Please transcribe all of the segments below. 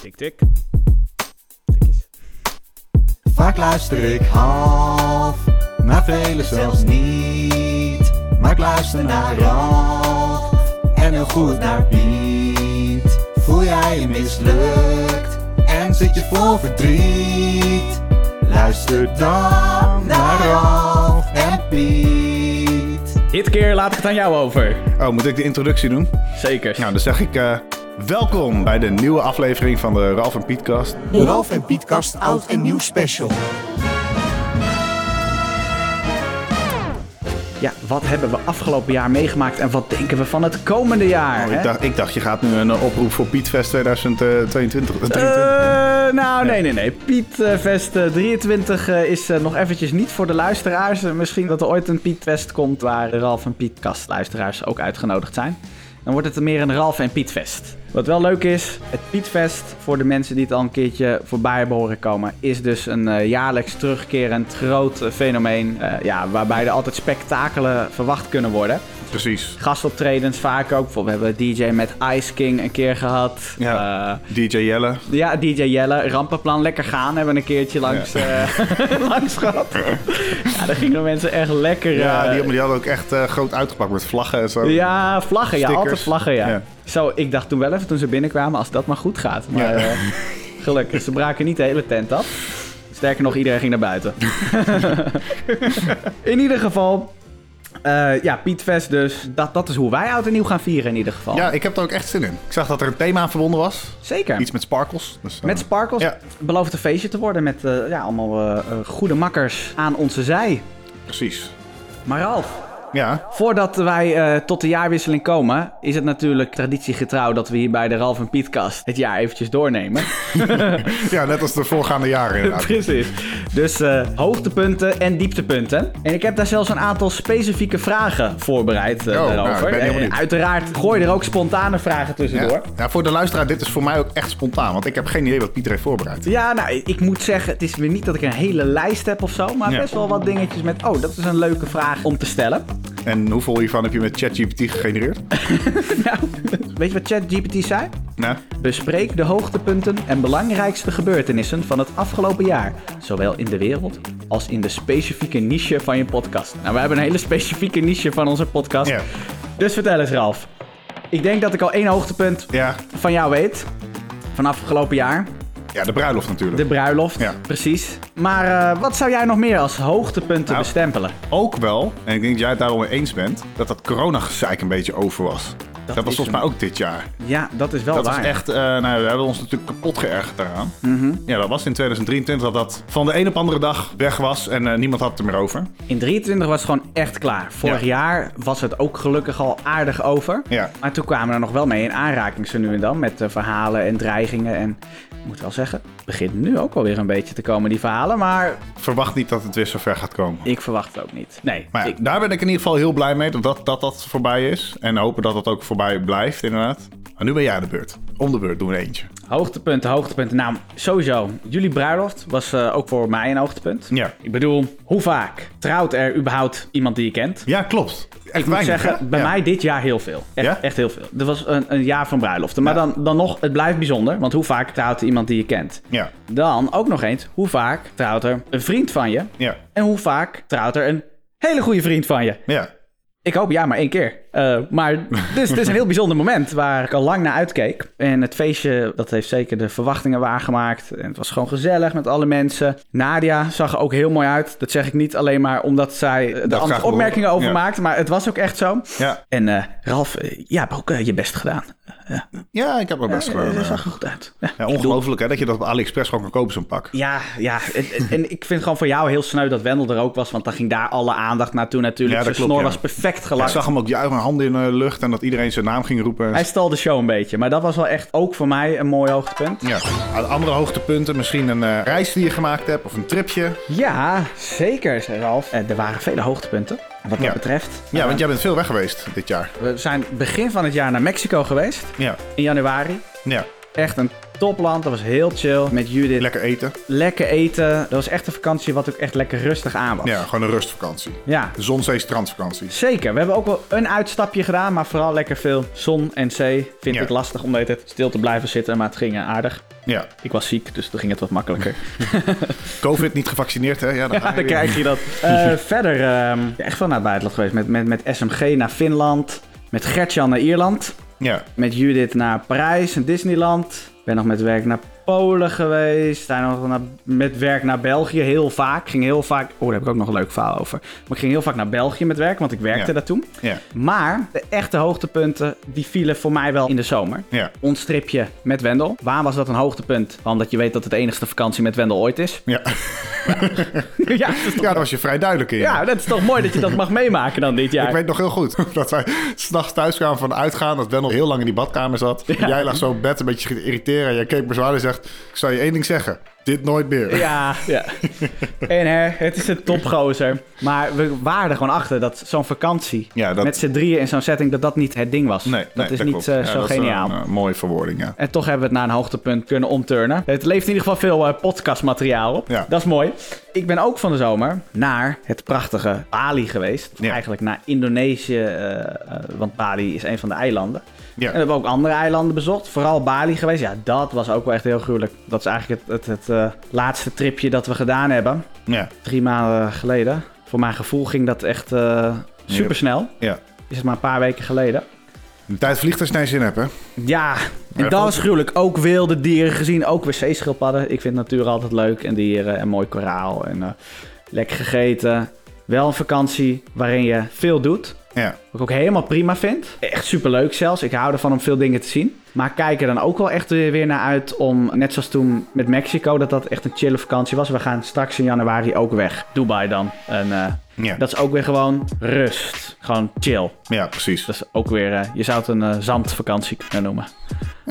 Tik, tik. Tik eens. Vaak luister ik half, maar velen zelfs niet. Maar ik luister naar Ralf en heel goed naar Piet. Voel jij je mislukt en zit je vol verdriet? Luister dan naar Ralf en Piet. Dit keer laat ik het aan jou over. Oh, moet ik de introductie doen? Zeker. Nou, dan zeg ik eh, welkom bij de nieuwe aflevering van de Ralf en Pietkast. De Ralf en Pietkast oud en nieuw special. Ja, wat hebben we afgelopen jaar meegemaakt en wat denken we van het komende jaar? Oh, hè? ik, dacht, ik dacht, je gaat nu een eh, oproep voor Pietfest 2022. Eh, nou, nee, nee, nee. Pietfest eh, 23 eh, is eh, nog eventjes niet voor de luisteraars. Eh, misschien dat er ooit een Pietfest komt waar Ralf en Pietkast luisteraars ook uitgenodigd zijn. Dan wordt het meer een Ralf en Pietfest. Wat wel leuk is, het Pietfest, voor de mensen die het al een keertje voorbij hebben horen komen, is dus een eh, jaarlijks terugkerend groot fenomeen. eh, ja, waarbij er altijd spektakelen verwacht kunnen worden. Precies. Gastoptredens vaak ook. Bijvoorbeeld, we hebben DJ met Ice King een keer gehad. Ja. Eh, DJ Jelle. ja, DJ Jelle, Rampenplan, lekker gaan hebben we een keertje langs, eh, langs gehad. Ja, daar gingen mensen echt lekker... Ja, eh, die, die hadden ook echt groot uitgepakt met vlaggen en zo. ja, vlaggen, ja, altijd vlaggen, ja. Ja. Zo, ik dacht toen wel even toen ze binnenkwamen, als dat maar goed gaat. Maar Ja. gelukkig, ze braken niet de hele tent af. Sterker nog, iedereen ging naar buiten. in ieder geval, eh, ja, Pietfest dus. Dat, dat is hoe wij oud en nieuw gaan vieren in ieder geval. Ja, ik heb er ook echt zin in. Ik zag dat er een thema aan verbonden was. Zeker. Iets met sparkles. Dus, eh, Met Sparkles Ja. belooft een feestje te worden met eh, ja, allemaal goede makkers aan onze zij. Precies. Maar Ralf, Ja, voordat wij eh, tot de jaarwisseling komen, is het natuurlijk traditiegetrouw dat we hier bij de Ralf en Pietkast het jaar eventjes doornemen. ja net als de voorgaande jaren inderdaad. Precies. Dus eh, hoogtepunten en dieptepunten. En ik heb daar zelfs een aantal specifieke vragen voorbereid Oh, nou, daarover. En uiteraard gooi er ook spontane vragen tussendoor. Ja. ja, voor de luisteraar, dit is voor mij ook echt spontaan. Want ik heb geen idee wat Pieter heeft voorbereid. Ja, nou, ik moet zeggen, het is weer niet dat ik een hele lijst heb of zo, maar Ja. best wel wat dingetjes met, oh, dat is een leuke vraag om te stellen. En hoeveel hiervan heb je met ChatGPT gegenereerd? nou, weet je wat ChatGPT zei? Nou, Bespreek de hoogtepunten en belangrijkste gebeurtenissen van het afgelopen jaar, zowel in de wereld als in de specifieke niche van je podcast. Nou, we hebben een hele specifieke niche van onze podcast. ja. Dus vertel eens, Ralf. Ik denk dat ik al één hoogtepunt Ja, van jou weet. Van afgelopen jaar. Ja, de bruiloft natuurlijk. De bruiloft. Ja. Precies. Maar eh, wat zou jij nog meer als hoogtepunten Nou, bestempelen? Ook wel, en ik denk dat jij het daarom mee eens bent, dat dat coronagezeik een beetje over was. Dat, was is volgens mij ook dit jaar. Ja, dat is wel Dat waar. was echt, eh, nou, we hebben ons natuurlijk kapot geërgerd daaraan. Mhm. Ja, dat was in 2023 dat dat van de een op andere dag weg was en eh, niemand had het er meer over. In 23 was het gewoon echt klaar. Vorig Ja. jaar was het ook gelukkig al aardig over. Ja. Maar toen kwamen we er nog wel mee in aanraking zo nu en dan. Met eh, verhalen en dreigingen. En ik moet wel zeggen, begint nu ook alweer een beetje te komen, die verhalen. Maar Verwacht niet dat het weer zo ver gaat komen. ik verwacht het ook niet. Nee, Maar ja, ik- daar ben ik in ieder geval heel blij mee dat dat, dat, dat voorbij is. En hopen dat dat ook voorbij blijft, inderdaad. Maar nu ben jij de beurt. Om de beurt doen we er eentje. Hoogtepunten, hoogtepunten. Nou, sowieso. Jullie bruiloft was eh, ook voor mij een hoogtepunt. Ja. Ik bedoel, hoe vaak trouwt er überhaupt iemand die je kent? Ja, klopt. Echt Ik moet weinig, zeggen, hè? bij Ja. mij dit jaar heel veel. Echt, Ja? echt heel veel. Er was een, een jaar van bruiloften. Maar Ja. dan, dan nog, het blijft bijzonder. Want hoe vaak trouwt er iemand die je kent? Ja, Dan ook nog eens, hoe vaak trouwt er een vriend van je? ja, En hoe vaak trouwt er een hele goede vriend van je? ja. Ik hoop ja, maar één keer. Eh, maar dus het is een heel bijzonder moment waar ik al lang naar uitkeek. En het feestje, dat heeft zeker de verwachtingen waargemaakt. En het was gewoon gezellig met alle mensen. Nadia zag er ook heel mooi uit. Dat zeg ik niet alleen maar omdat zij eh, er graag andere opmerkingen over Ja. maakt. Maar het was ook echt zo. Ja, En eh, Ralf, eh, jij hebt ook eh, je best gedaan. Ja, ja ik heb mijn best gedaan. Eh, dat ja. zag er goed uit. Ja, Ja, ongelooflijk hè, dat je dat op AliExpress gewoon kan kopen, zo'n pak. Ja, ja. En, ik vind gewoon voor jou heel sneu dat Wendel er ook was. Want dan ging daar alle aandacht naartoe natuurlijk. Ja, dat Zijn klopt, snor ja. was perfect Ik gelakt. zag hem ook juichen, handen in de lucht en dat iedereen zijn naam ging roepen. Hij stal de show een beetje. Maar dat was wel echt ook voor mij een mooi hoogtepunt. Ja, andere hoogtepunten, misschien een eh, reis die je gemaakt hebt of een tripje. Ja, zeker, zei Ralf. Eh, er waren vele hoogtepunten. Wat dat Ja. betreft. Ja, want jij bent veel weg geweest dit jaar. We zijn begin van het jaar naar Mexico geweest. Ja, In januari. ja, Echt een topland. Dat was heel chill. Met Judith. Lekker eten. Lekker eten. Dat was echt een vakantie wat ook echt lekker rustig aan was. Ja, gewoon een rustvakantie. Ja, De zon, zee, strandvakantie. Zeker. We hebben ook wel een uitstapje gedaan, maar vooral lekker veel zon en zee. Vind Ja. ik lastig om stil te blijven zitten, maar het ging eh, aardig. Ja. Ik was ziek, dus toen ging het wat makkelijker. Covid niet gevaccineerd, hè? Ja, dan, Ja, dan krijg je dat. Eh, verder, ehm, echt wel naar het buitenland geweest. Met, met, met SMG naar Finland. Met Gertjan naar Ierland. Ja. Met Judith naar Parijs en Disneyland. Ik ben nog met werk naar Polen geweest. Zijn nog naar, met werk naar België heel vaak. Ging heel vaak. Oh, daar heb ik ook nog een leuk verhaal over. Maar ik ging heel vaak naar België met werk, want ik werkte Ja. daar toen. Ja. Maar de echte hoogtepunten, die vielen voor mij wel in de zomer. Ja. Ons tripje met Wendel. Waar was dat een hoogtepunt? Omdat je weet dat het de enigste vakantie met Wendel ooit is. Ja. ja, dat daar was je vrij duidelijk in. ja, dat is toch mooi dat je dat mag meemaken dan dit jaar. Ik weet nog heel goed dat wij s'nachts thuis kwamen van uitgaan. Dat nog heel lang in die badkamer zat. En Jij lag zo op bed een beetje te irriteren. Jij keek me zo aan en zegt... Ik zal je één ding zeggen. Dit nooit meer. Ja, ja. En hè, het is een topgozer. Maar we waren er gewoon achter dat zo'n vakantie Ja, dat- met z'n drieën in zo'n setting, dat dat niet het ding was. Nee, dat nee, is niet klopt. eh, Ja, zo dat is geniaal. Een, eh, mooie verwoording, ja. En toch hebben we het naar een hoogtepunt kunnen omturnen. Het levert in ieder geval veel eh, podcastmateriaal op. Ja. Dat is mooi. Ik ben ook van de zomer naar het prachtige Bali geweest. Ja. Eigenlijk naar Indonesië, want Bali is een van de eilanden. Ja. En we hebben ook andere eilanden bezocht. Vooral Bali geweest. Ja, dat was ook wel echt heel gruwelijk. Dat is eigenlijk het, het, het eh, laatste tripje dat we gedaan hebben. Ja. Drie maanden geleden. Voor mijn gevoel ging dat echt eh super snel. ja. Is het maar een paar weken geleden. De tijd vliegt als je zin hebt, hè? Ja, en dat was gruwelijk. Ook wilde dieren gezien, ook weer zeeschildpadden. Ik vind natuur altijd leuk. En dieren en mooi koraal en eh, lekker gegeten. Wel een vakantie waarin je veel doet. Ja. Wat ik ook helemaal prima vind. Echt superleuk zelfs. Ik hou ervan om veel dingen te zien. Maar kijk er dan ook wel echt weer naar uit om, net zoals toen met Mexico, dat dat echt een chille vakantie was. We gaan straks in januari ook weg. Dubai dan. En eh, Ja. dat is ook weer gewoon rust. Gewoon chill. ja, precies. Dat is ook weer, eh, je zou het een eh, zandvakantie kunnen noemen.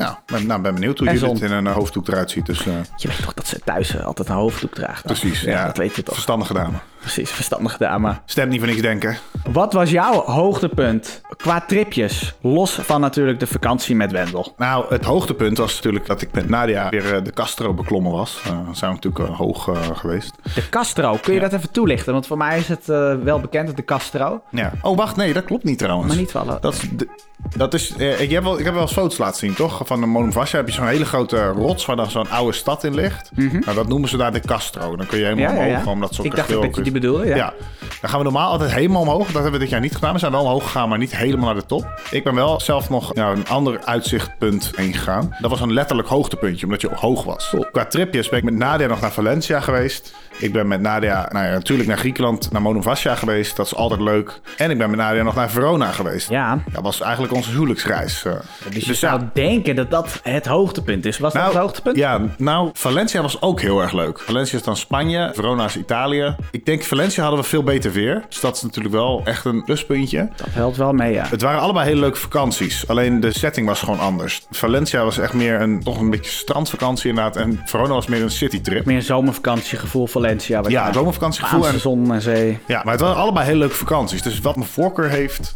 Ja, ben, nou, ben benieuwd hoe En je dit zon. in een eh, hoofddoek eruit ziet. Dus eh, Je weet toch dat ze thuis eh, altijd een hoofddoek draagt? precies. Ja, dat weet je toch. Verstandige dame. Precies, verstandige dame. Stem niet voor niks denken. Wat was jouw hoogtepunt qua tripjes? Los van natuurlijk de vakantie met Wendel. Nou, het hoogtepunt was natuurlijk dat ik met Nadia weer de Castro beklommen was. Dan zijn we natuurlijk hoog geweest. De Castro, kun je dat even toelichten? Want voor mij is het wel bekend, de Castro. Ja. Oh, wacht, nee, dat klopt niet trouwens. Maar niet vallen. Dat is, de- dat is ik, heb wel, ik heb wel eens foto's laten zien, toch? Van de heb je zo'n hele grote rots waar dan zo'n oude stad in ligt. Nou, dat noemen ze daar de Castro. Dan kun je helemaal Mhm. Ja, omhoog, ja. omdat zo'n Ik dacht dat je die bedoelde, ja. Ja. Dan gaan we normaal altijd helemaal omhoog. Dat hebben we dit jaar niet gedaan. We zijn wel omhoog gegaan, maar niet helemaal naar de top. Ik ben wel zelf nog naar een ander uitzichtpunt heen gegaan. Dat was een letterlijk hoogtepuntje, omdat je hoog was. Qua tripjes ben ik met Nadia nog naar Valencia geweest. Ik ben met Nadia nou ja, natuurlijk naar Griekenland, naar Monemvasia geweest. Dat is altijd leuk. En ik ben met Nadia nog naar Verona geweest. Ja, Dat was eigenlijk onze huwelijksreis. eh. dus je Dus zou denken dat dat het hoogtepunt is. Was dat het hoogtepunt? Ja, nou, Valencia was ook heel erg leuk. Valencia is dan Spanje, Verona is Italië. Ik denk Valencia hadden we veel beter weer. Dus dat is natuurlijk wel echt een pluspuntje. Dat helpt wel mee, ja. Het waren allebei hele leuke vakanties. Alleen de setting was gewoon anders. Valencia was echt meer een, toch een beetje strandvakantie inderdaad. En Verona was meer een citytrip. Meer zomervakantiegevoel Valencia. Ja, zomervakantiegevoel. En, zon en zee. ja, maar het waren allebei hele leuke vakanties. Dus wat mijn voorkeur heeft,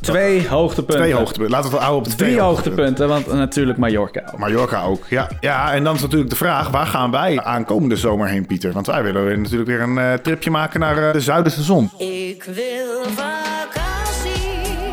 Twee hoogtepunten. twee hoogtepunten. Laten we het houden op twee Drie hoogtepunten, want natuurlijk Mallorca ook. Mallorca ook, ja. Ja, en dan is natuurlijk de vraag, waar gaan wij aankomende zomer heen, Pieter? Want wij willen natuurlijk weer een eh, tripje maken naar eh, de zuiderste zon. Ik wil vakantie.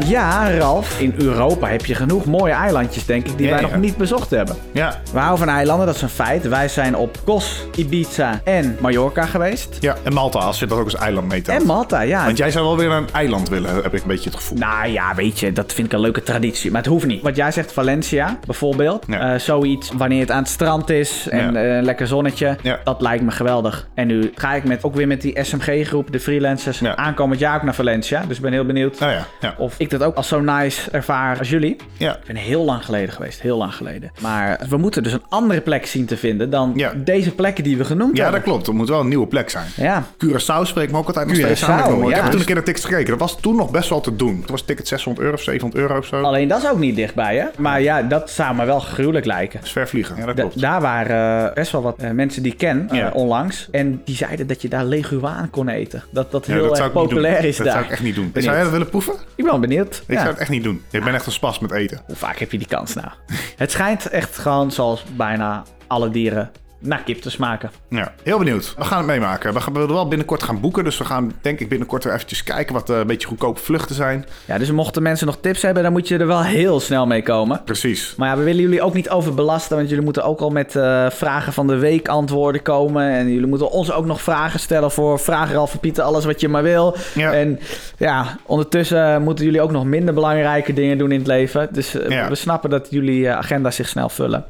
Ja, Ralf, in Europa heb je genoeg mooie eilandjes, denk ik, die Ja, wij ja. nog niet bezocht hebben. Ja, We houden van eilanden, dat is een feit. Wij zijn op Kos, Ibiza en Mallorca geweest. ja. En Malta, als je dat ook als eiland meetelt. En Malta, ja. Want jij zou wel weer naar een eiland willen, heb ik een beetje het gevoel. Nou ja, weet je, dat vind ik een leuke traditie. Maar het hoeft niet. Wat jij zegt, Valencia bijvoorbeeld. Ja. Eh, zoiets wanneer het aan het strand is en Ja. eh, een lekker zonnetje. Ja. Dat lijkt me geweldig. En nu ga ik met, ook weer met die SMG-groep, de freelancers, Ja. aankomend jaar ook naar Valencia. Dus ik ben heel benieuwd Nou ja, ja. of ik dat ook als zo nice ervaar als jullie. ja. Ik ben heel lang geleden geweest, heel lang geleden. Maar we moeten dus een andere plek zien te vinden dan Ja. deze plekken die we genoemd Ja, dat hebben. klopt. Het moet wel een nieuwe plek zijn. Ja, Curaçao spreekt me ook altijd nog steeds aan. Ik heb ja. toen een keer naar tickets gekeken. Dat was toen nog best wel te doen. Toen was het ticket 600 euro of 700 euro of zo. alleen dat is ook niet dichtbij, hè? Maar ja, dat zou me wel gruwelijk lijken. Dat is ver vliegen. Ja, dat Da- klopt. daar waren eh, best wel wat eh, mensen die ik ken eh, Ja. onlangs. En die zeiden dat je daar leguaan kon eten. Dat dat Ja, heel dat erg populair is dat daar. zou ik echt niet doen. Zou jij dat willen proeven? Ik ben wel benieuwd. Benieuwd. Ik Ja. zou het echt niet doen. Ik ben echt een spas met eten. Hoe vaak heb je die kans nou? het schijnt echt gewoon zoals bijna alle dieren naar kip te smaken. Ja, heel benieuwd. We gaan het meemaken. We gaan we willen wel binnenkort gaan boeken. Dus we gaan denk ik binnenkort weer eventjes kijken wat eh, een beetje goedkope vluchten zijn. Ja, dus mochten mensen nog tips hebben, dan moet je er wel heel snel mee komen. Precies. Maar ja, we willen jullie ook niet overbelasten, want jullie moeten ook al met eh, vragen van de week antwoorden komen. En jullie moeten ons ook nog vragen stellen voor vragen en Pieter, alles wat je maar wil. Ja. En ja, ondertussen moeten jullie ook nog minder belangrijke dingen doen in het leven. Dus eh, Ja. we snappen dat jullie eh, agenda zich snel vullen.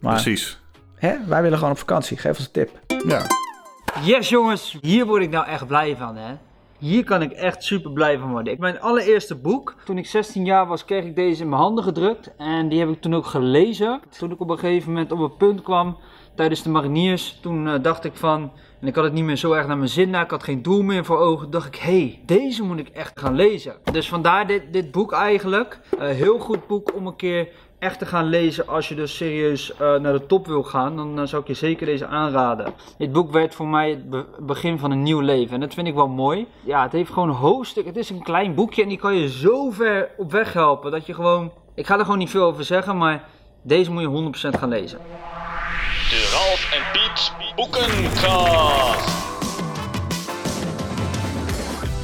Maar Precies. Hè, wij willen gewoon op vakantie. Geef ons een tip. Ja. Yes jongens, hier word ik nou echt blij van hè. Hier kan ik echt super blij van worden. Mijn allereerste boek, toen ik 16 jaar was, kreeg ik deze in mijn handen gedrukt. En die heb ik toen ook gelezen. Toen ik op een gegeven moment op een punt kwam tijdens de mariniers, toen eh, dacht ik van... En ik had het niet meer zo erg naar mijn zin, ik had geen doel meer voor ogen. dacht ik, hé, hey, deze moet ik echt gaan lezen. Dus vandaar dit, dit boek eigenlijk. Een heel goed boek om een keer echt te gaan lezen als je dus serieus eh, naar de top wil gaan, dan eh, zou ik je zeker deze aanraden. Dit boek werd voor mij het be- begin van een nieuw leven en dat vind ik wel mooi. Ja, het heeft gewoon een hoofdstuk. Het is een klein boekje en die kan je zo ver op weg helpen dat je gewoon. Ik ga er gewoon niet veel over zeggen, maar deze moet je 100% gaan lezen. De Ralf en Piet Boekenkast.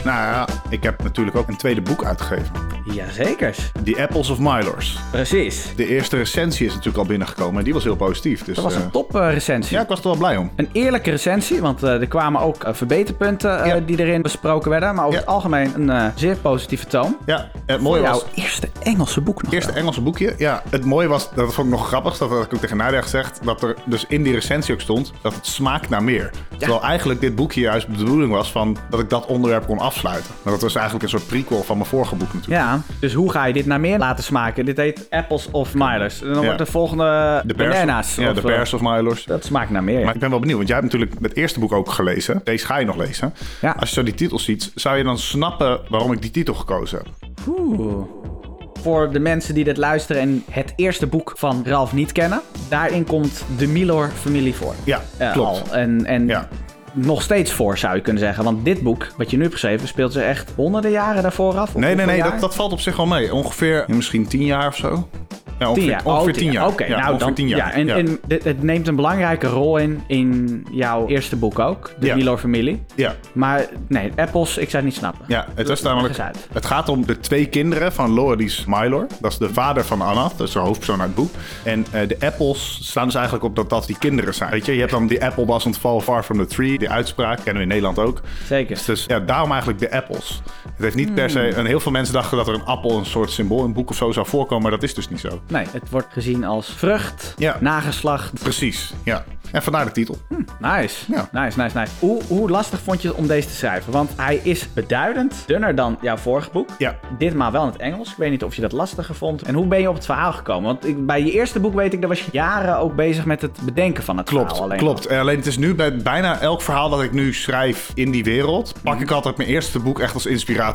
Nou ja, ik heb natuurlijk ook een tweede boek uitgegeven. Jazeker. The Apples of Mylors. Precies. De eerste recensie is natuurlijk al binnengekomen en die was heel positief. Dus, Dat was eh, een top eh, recensie. ja, ik was er wel blij om. Een eerlijke recensie, want eh, er kwamen ook eh, verbeterpunten eh, Ja. die erin besproken werden. Maar over Ja. het algemeen een eh, zeer positieve toon. Ja, het mooie jouw was... eerste Engelse boek nog. Eerste wel. Engelse boekje. Ja, het mooie was, dat vond ik nog grappig, dat had ik ook tegen Nadia gezegd, dat er dus in die recensie ook stond dat het smaakt naar meer. Terwijl eigenlijk dit boekje juist de bedoeling was van dat ik dat onderwerp kon afsluiten. Maar dat was eigenlijk een soort prequel van mijn vorige boek natuurlijk. Ja, dus hoe ga je dit naar meer laten smaken? Dit heet Apples of Mylers. En dan Ja. wordt de volgende De Bears, Bananas. ja, of, de Bears of Mylors. Dat smaakt naar meer. Maar ik ben wel benieuwd, want jij hebt natuurlijk het eerste boek ook gelezen. Deze ga je nog lezen. Ja. Als je zo die titels ziet, zou je dan snappen waarom ik die titel gekozen heb? Oeh. Voor de mensen die dit luisteren en het eerste boek van Ralf niet kennen. Daarin komt de Milor-familie voor. Ja, Eh, klopt. al. En, en Ja. Nog steeds voor, zou je kunnen zeggen. Want dit boek, wat je nu hebt geschreven, speelt zich echt honderden jaren daarvoor af. Nee, nee, nee, dat, dat valt op zich wel mee. Ongeveer misschien tien jaar of zo. Ja, ongeveer Tien jaar. Ongeveer Oh, tien jaar. Oké, Ja, nou dan. tien jaar. Ja, en, ja. en dit- het neemt een belangrijke rol in in jouw eerste boek ook, de Ja. Milor-familie. ja. Maar nee, Apples, ik zou het niet snappen. Ja, het is namelijk. Het gaat om de twee kinderen van Loris Mylor. Dat is de vader van Anna, dat is de hoofdpersoon uit het boek. En eh, de apples staan dus eigenlijk op dat dat die kinderen zijn. Weet je, je hebt dan die apple doesn't fall far from the tree. Die uitspraak kennen we in Nederland ook. Zeker. Dus, dus ja, daarom eigenlijk de apples. Het heeft niet per se. Hmm. En heel veel mensen dachten dat er een appel een soort symbool in het boek of zo zou voorkomen, maar dat is dus niet zo. Nee, het wordt gezien als vrucht, Ja. nageslacht. Precies, ja. En vandaar de titel. Nice. Ja. Nice, nice, nice. Hoe, hoe lastig vond je het om deze te schrijven? Want hij is beduidend dunner dan jouw vorige boek. Ja. Ditmaal wel in het Engels. Ik weet niet of je dat lastiger vond. En hoe ben je op het verhaal gekomen? Want ik, bij je eerste boek weet ik, daar was je jaren ook bezig met het bedenken van het Klopt, verhaal. Alleen klopt. Eh, Alleen het is nu bij bijna elk verhaal dat ik nu schrijf in die wereld, pak ik altijd mijn eerste boek echt als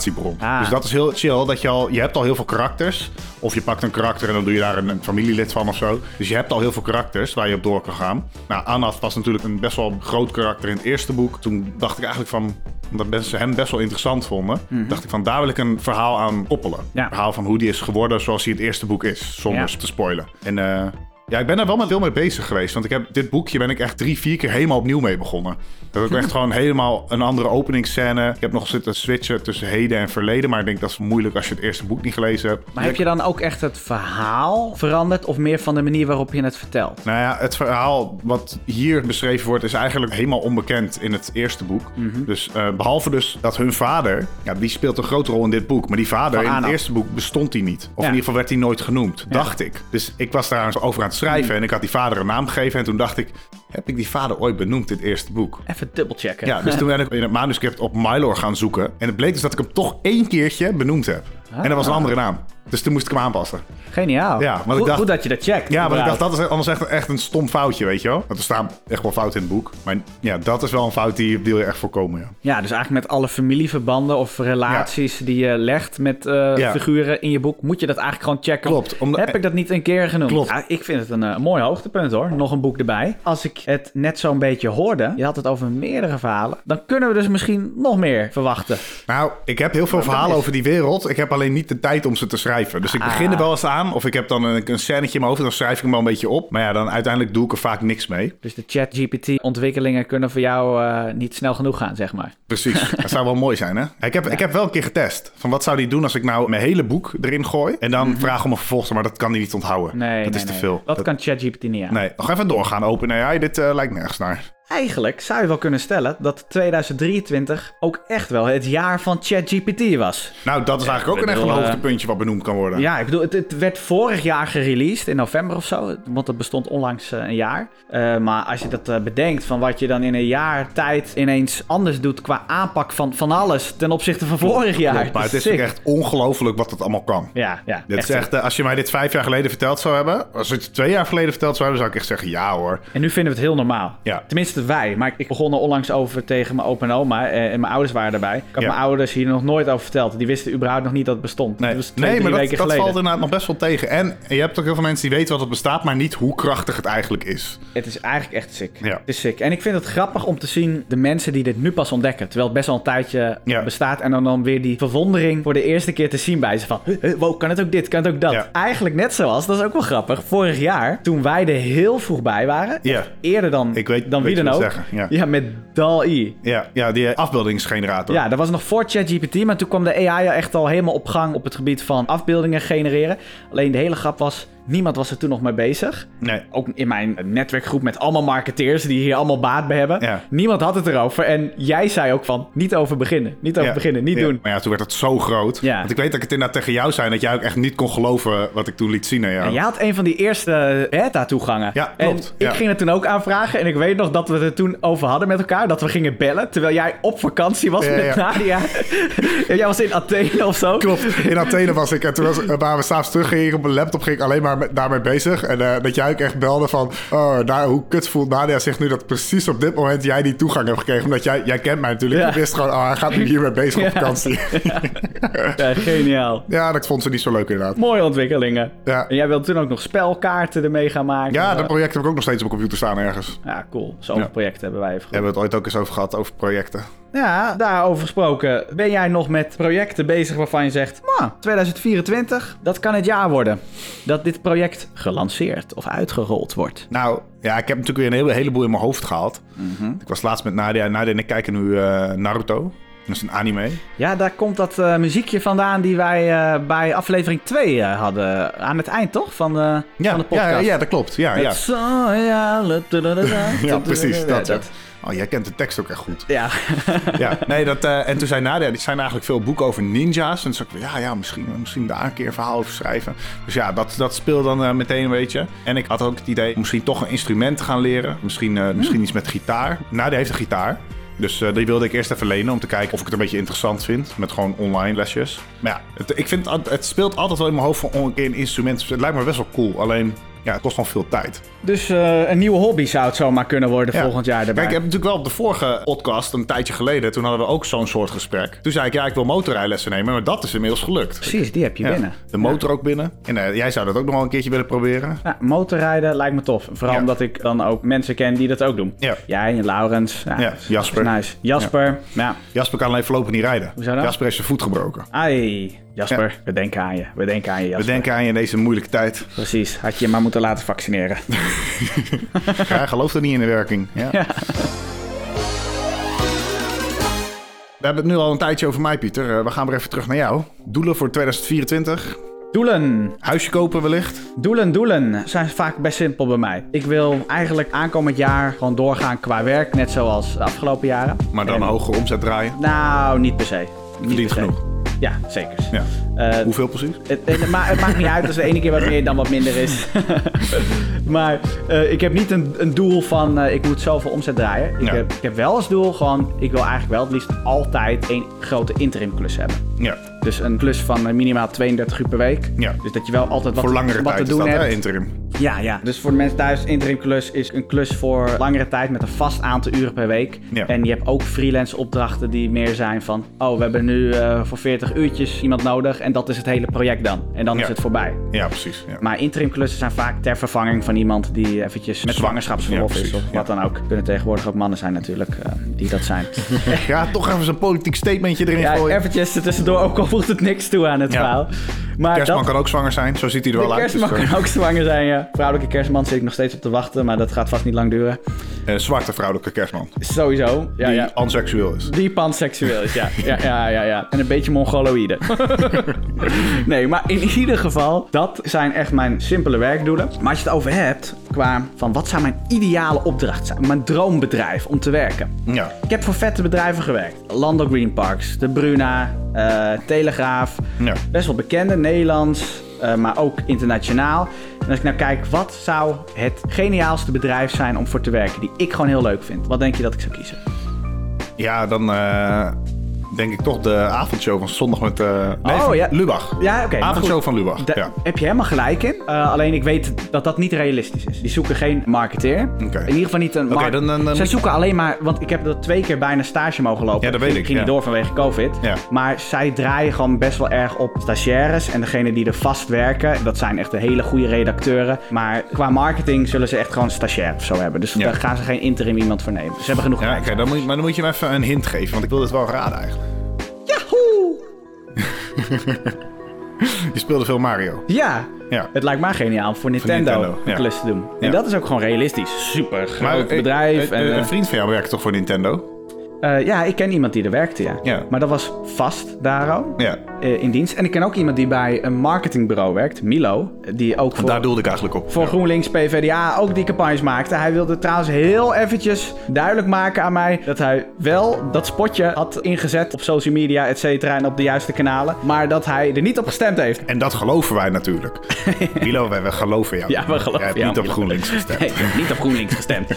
inspiratiebron. Mhm. Ah. Dus dat is heel chill, dat je al, je hebt al heel veel karakters. Of je pakt een karakter en dan doe je daar een, een familielid van of zo. Dus je hebt al heel veel karakters waar je op door kan gaan. Nou, Anaf was natuurlijk een best wel groot karakter in het eerste boek. Toen dacht ik eigenlijk van, omdat mensen hem best wel interessant vonden, dacht ik van daar wil ik een verhaal aan koppelen. Mhm. Ja. Een verhaal van hoe die is geworden zoals hij het eerste boek is, zonder Ja. te spoilen. En eh, ja, ik ben daar wel met veel mee bezig geweest. Want ik heb dit boekje ben ik echt drie, vier keer helemaal opnieuw mee begonnen. Dat ik echt gewoon helemaal een andere openingsscène. Ik heb nog zitten switchen tussen heden en verleden. Maar ik denk dat is moeilijk als je het eerste boek niet gelezen hebt. Maar heb je dan ook echt het verhaal veranderd? Of meer van de manier waarop je het vertelt? Nou ja, het verhaal wat hier beschreven wordt is eigenlijk helemaal onbekend in het eerste boek. Mhm. Dus eh, behalve dus dat hun vader, ja, die speelt een grote rol in dit boek. Maar die vader in het eerste boek bestond hij niet. Of Ja. in ieder geval werd hij nooit genoemd, dacht ik. Dus ik was daar over aan het schrijven en ik had die vader een naam gegeven. En toen dacht ik, heb ik die vader ooit benoemd in het eerste boek? Even dubbelchecken. Ja, dus toen ben ik in het manuscript op Mylor gaan zoeken. En het bleek dus dat ik hem toch één keertje benoemd heb. En dat was een andere naam. Dus toen moest ik hem aanpassen. Geniaal. Ja, ik goed, dacht- goed dat je dat checkt. Ja, maar ik dacht, dat is anders echt, echt een stom foutje, weet je wel. Want er staan echt wel fouten in het boek. Maar ja, dat is wel een fout die wil je echt voorkomen, ja. Ja, dus eigenlijk met alle familieverbanden of relaties die je legt met eh, Ja. figuren in je boek, moet je dat eigenlijk gewoon checken. Klopt, omdat- Heb ik dat niet een keer genoemd? Klopt. Ja, ik vind het een eh, mooi hoogtepunt hoor. Nog een boek erbij. Als ik het net zo'n beetje hoorde, je had het over meerdere verhalen, dan kunnen we dus misschien nog meer verwachten. Nou, ik heb heel veel verhalen over die wereld. Ik heb alleen niet de tijd om ze te schrijven. Dus ik begin er Ah. wel eens aan. Of ik heb dan een, een scènetje in mijn hoofd. Dan schrijf ik hem wel een beetje op. Maar ja, dan uiteindelijk doe ik er vaak niks mee. Dus de chat-GPT-ontwikkelingen kunnen voor jou eh, niet snel genoeg gaan, zeg maar. Precies. Dat zou wel mooi zijn, hè? Ik heb, ik heb wel een keer getest. Van wat zou die doen als ik nou mijn hele boek erin gooi. En dan vraag om een vervolg. Maar dat kan hij niet onthouden. Mhm. Nee, dat nee, is te nee. veel. Dat, Dat- kan ChatGPT niet aan. Nee, nog even doorgaan. Open AI. Dit eh, lijkt nergens naar. Eigenlijk zou je wel kunnen stellen dat 2023 ook echt wel het jaar van ChatGPT was. Nou, dat is eigenlijk ook een echt een eh, hoogtepuntje wat benoemd kan worden. Ja, ik bedoel, het, het werd vorig jaar gereleased in november of zo. Want het bestond onlangs eh, een jaar. Eh, maar als je dat bedenkt van wat je dan in een jaar tijd ineens anders doet qua aanpak van, van alles ten opzichte van vorig jaar. Klopt, maar het is Sick. echt ongelooflijk wat het allemaal kan. Ja, ja. Dit is echt, als je mij dit vijf jaar geleden verteld zou hebben, als je het twee jaar geleden verteld zou hebben, zou ik echt zeggen ja hoor. En nu vinden we het heel normaal. Ja. Tenminste wij. Maar ik begon er onlangs over tegen mijn opa en oma. eh, En mijn ouders waren erbij. Ik had Ja. mijn ouders hier nog nooit over verteld. Die wisten überhaupt nog niet dat het bestond. Nee, Dat was twee, nee maar dat, valt inderdaad nog best wel tegen. En je hebt ook heel veel mensen die weten wat het bestaat, maar niet hoe krachtig het eigenlijk is. Het is eigenlijk echt sick. Ja. Het is sick. En ik vind het grappig om te zien de mensen die dit nu pas ontdekken. Terwijl het best wel een tijdje Ja. bestaat. En dan, dan weer die verwondering voor de eerste keer te zien bij ze. Van, "Huh, huh, wow, kan het ook dit, kan het ook dat? Ja. Eigenlijk net zoals, dat is ook wel grappig. Vorig jaar, toen wij er heel vroeg bij waren. Eerder dan, Ik weet- dan weet wie je ook. zeggen, ja. met DAL-E. Ja, ja die afbeeldingsgenerator. Ja, dat was nog voor ChatGPT, maar toen kwam de AI echt al helemaal op gang op het gebied van afbeeldingen genereren. Alleen de hele grap was, niemand was er toen nog mee bezig. Nee. Ook in mijn netwerkgroep met allemaal marketeers die hier allemaal baat bij hebben. Ja. Niemand had het erover. En jij zei ook van, niet over beginnen. Niet over Ja. beginnen, niet Ja. doen. Maar ja, toen werd het zo groot. Want ik weet dat ik het inderdaad tegen jou zei, dat jij ook echt niet kon geloven wat ik toen liet zien aan jou. En jij had een van die eerste beta-toegangen. Ja, klopt. En ik ging het toen ook aanvragen. En ik weet nog dat we het er toen over hadden met elkaar. Dat we gingen bellen. Terwijl jij op vakantie was met. Nadia. en jij was in Athene of zo. Klopt, in Athene was ik. En toen was, waar we s'avonds terug gingen op mijn laptop, ging ik alleen maar daarmee bezig. En eh, dat jij ook echt belde van, oh, nou, hoe kut voelt Nadia zich nu dat precies op dit moment jij die toegang hebt gekregen. Omdat jij, jij kent mij natuurlijk. Ja. Je wist gewoon, oh, hij gaat nu hiermee bezig op vakantie. Ja, geniaal. ja, dat vond ze niet zo leuk inderdaad. Mooie ontwikkelingen. Ja. En jij wilde toen ook nog spelkaarten ermee gaan maken. Ja, dat project heb ik ook nog steeds op mijn computer staan ergens. Ja, cool. Zoveel Ja. projecten hebben wij even gehad. Hebben we het ooit ook eens over gehad, over projecten. Ja, daarover gesproken. Ben jij nog met projecten bezig waarvan je zegt... Nou, 2024, dat kan het jaar worden. Dat dit project gelanceerd of uitgerold wordt. Nou, ja, ik heb natuurlijk weer een hele, heleboel in mijn hoofd gehaald. Mhm. Ik was laatst met Nadia. Nadia en ik kijken nu eh, Naruto. Dat is een anime. Ja, daar komt dat eh, muziekje vandaan die wij eh, bij aflevering 2 eh, hadden. Aan het eind, toch? Van de, Ja, van de podcast. ja, ja, dat klopt. Ja, ja. Ja precies. Ja, Dat, ja. Oh, jij kent de tekst ook echt goed. Ja. Ja, nee, dat, eh, en toen zei Nadia, die zijn eigenlijk veel boeken over ninja's. En toen zei ik, ja, ja, misschien, misschien daar een keer een verhaal over schrijven. Dus ja, dat, dat speelde dan eh, meteen een beetje. En ik had ook het idee om misschien toch een instrument te gaan leren. Misschien, eh, misschien iets met gitaar. Nadia heeft een gitaar. Dus die wilde ik eerst even lenen om te kijken of ik het een beetje interessant vind. Met gewoon online lesjes. Maar ja, het, ik vind, het speelt altijd wel in mijn hoofd van een keer een instrument. Het lijkt me best wel cool. Alleen, ja, het kost gewoon veel tijd. Dus eh, een nieuwe hobby zou het zomaar kunnen worden Ja. volgend jaar erbij. Kijk, ik heb natuurlijk wel op de vorige podcast, een tijdje geleden, toen hadden we ook zo'n soort gesprek. Toen zei ik, ja, ik wil motorrijlessen nemen, maar dat is inmiddels gelukt. Precies, die heb je Ja, binnen. De motor ook binnen. En eh, jij zou dat ook nog wel een keertje willen proberen. Ja, motorrijden lijkt me tof. Vooral omdat ik dan ook mensen ken die dat ook doen. Ja. Jij en Laurens. Ja, Jasper. Nice. Jasper. Ja. Jasper kan alleen voorlopig niet rijden. Jasper heeft zijn voet gebroken. Ai, Jasper. We denken aan je. We denken aan je, We denken aan je in deze moeilijke tijd. Precies. Had je je maar moeten laten vaccineren. Ja, hij gelooft er niet in de werking. Ja. Ja. We hebben het nu al een tijdje over mij, Pieter. Eh, we gaan weer even terug naar jou. Doelen voor 2024. Doelen. Huisje kopen wellicht. Doelen, doelen zijn vaak best simpel bij mij. Ik wil eigenlijk aankomend jaar gewoon doorgaan qua werk. Net zoals de afgelopen jaren. Maar dan En- een hogere omzet draaien. Nou, niet per se. Niet Verdient genoeg. Ja, zeker. Ja. Eh, Hoeveel precies? Het, het, ma- het maakt niet uit als de ene keer wat meer dan wat minder is. maar eh, ik heb niet een, een doel van eh, ik moet zoveel omzet draaien. Ik, Ja. heb, ik heb wel als doel gewoon, ik wil eigenlijk wel het liefst altijd één grote interim klus hebben. Ja. Dus een klus van eh, minimaal 32 uur per week. Ja. Dus dat je wel altijd wat, Voor langere wat tijd te is doen dat, hè, hebt. interim. Ja, ja. Dus voor de mensen thuis, interim klus is een klus voor langere tijd met een vast aantal uren per week. Ja. En je hebt ook freelance opdrachten die meer zijn van, oh, we hebben nu eh, voor 40 uurtjes iemand nodig en dat is het hele project dan. En dan is Ja. het voorbij. Ja, precies. Ja. Maar interim klussen zijn vaak ter vervanging van iemand die eventjes met Zwa- zwangerschapsverlof Ja, is of wat dan ook. Kunnen tegenwoordig ook mannen zijn natuurlijk eh, die dat zijn. ja, toch even zo'n politiek statementje erin ja, gooien. eventjes er tussendoor, ook al voegt het niks toe aan het verhaal. Maar Kerstman dat, kan ook zwanger zijn, zo ziet hij er wel uit. kerstman Dus, eh, kan ook zwanger zijn, ja. Vrouwelijke kerstman zit ik nog steeds op te wachten, maar dat gaat vast niet lang duren. eh, zwarte vrouwelijke kerstman. Sowieso, ja, die ja. anseksueel is. Die panseksueel is, ja. ja. Ja, ja, ja. En een beetje mongoloïde. nee, maar in ieder geval, dat zijn echt mijn simpele werkdoelen. Maar als je het over hebt, qua van wat zou mijn ideale opdracht zijn? Mijn droombedrijf om te werken. Ja. Ik heb voor vette bedrijven gewerkt. Lando Green Parks, de Bruna, eh, Telegraaf. Ja. Best wel bekende, Nederlands, eh, maar ook internationaal. En als ik nou kijk, wat zou het geniaalste bedrijf zijn om voor te werken, die ik gewoon heel leuk vind? Wat denk je dat ik zou kiezen? Ja, dan eh, denk ik toch de avondshow van zondag met... nee, Oh, ja. Lubach. Ja, oké. Avondshow van Lubach, ja. heb je helemaal gelijk in. Eh, alleen ik weet dat dat niet realistisch is. Die zoeken geen marketeer. In ieder geval niet een markt- dan- Zij zoeken alleen maar... Want ik heb er twee keer bijna stage mogen lopen. Ja, dat weet Ging- ik, Ging niet door vanwege COVID. Ja. Maar zij draaien gewoon best wel erg op stagiaires. En degene die er vast werken, dat zijn echt de hele goede redacteuren. Maar qua marketing zullen ze echt gewoon stagiair of zo hebben. Dus daar gaan ze geen interim iemand voor nemen. Ze hebben genoeg Ja, oké, dan moet maar dan moet je me even een hint geven, want ik wil dit wel raden eigenlijk. Je speelde veel Mario. Ja, Ja. Het lijkt mij geniaal om voor Nintendo, Nintendo, een ja. klus te doen. En Ja. dat is ook gewoon realistisch. Super groot Maar, eh, bedrijf. eh, en, een eh, vriend van jou werkt toch voor Nintendo? Eh, ja, ik ken iemand die er werkte, ja. Ja. Maar dat was vast daar. Ja, eh, in dienst. En ik ken ook iemand die bij een marketingbureau werkt, Milo. Die ook voor, daar doelde ik eigenlijk op. voor Ja. GroenLinks PvdA ook die campagnes maakte. Hij wilde trouwens heel eventjes duidelijk maken aan mij dat hij wel dat spotje had ingezet op social media, et cetera, en op de juiste kanalen. Maar dat hij er niet op gestemd heeft. En dat geloven wij natuurlijk. Milo, wij, wij geloven jou. Ja, we geloven Jij hebt jou, niet op. GroenLinks gestemd. Nee, ik heb niet op GroenLinks gestemd.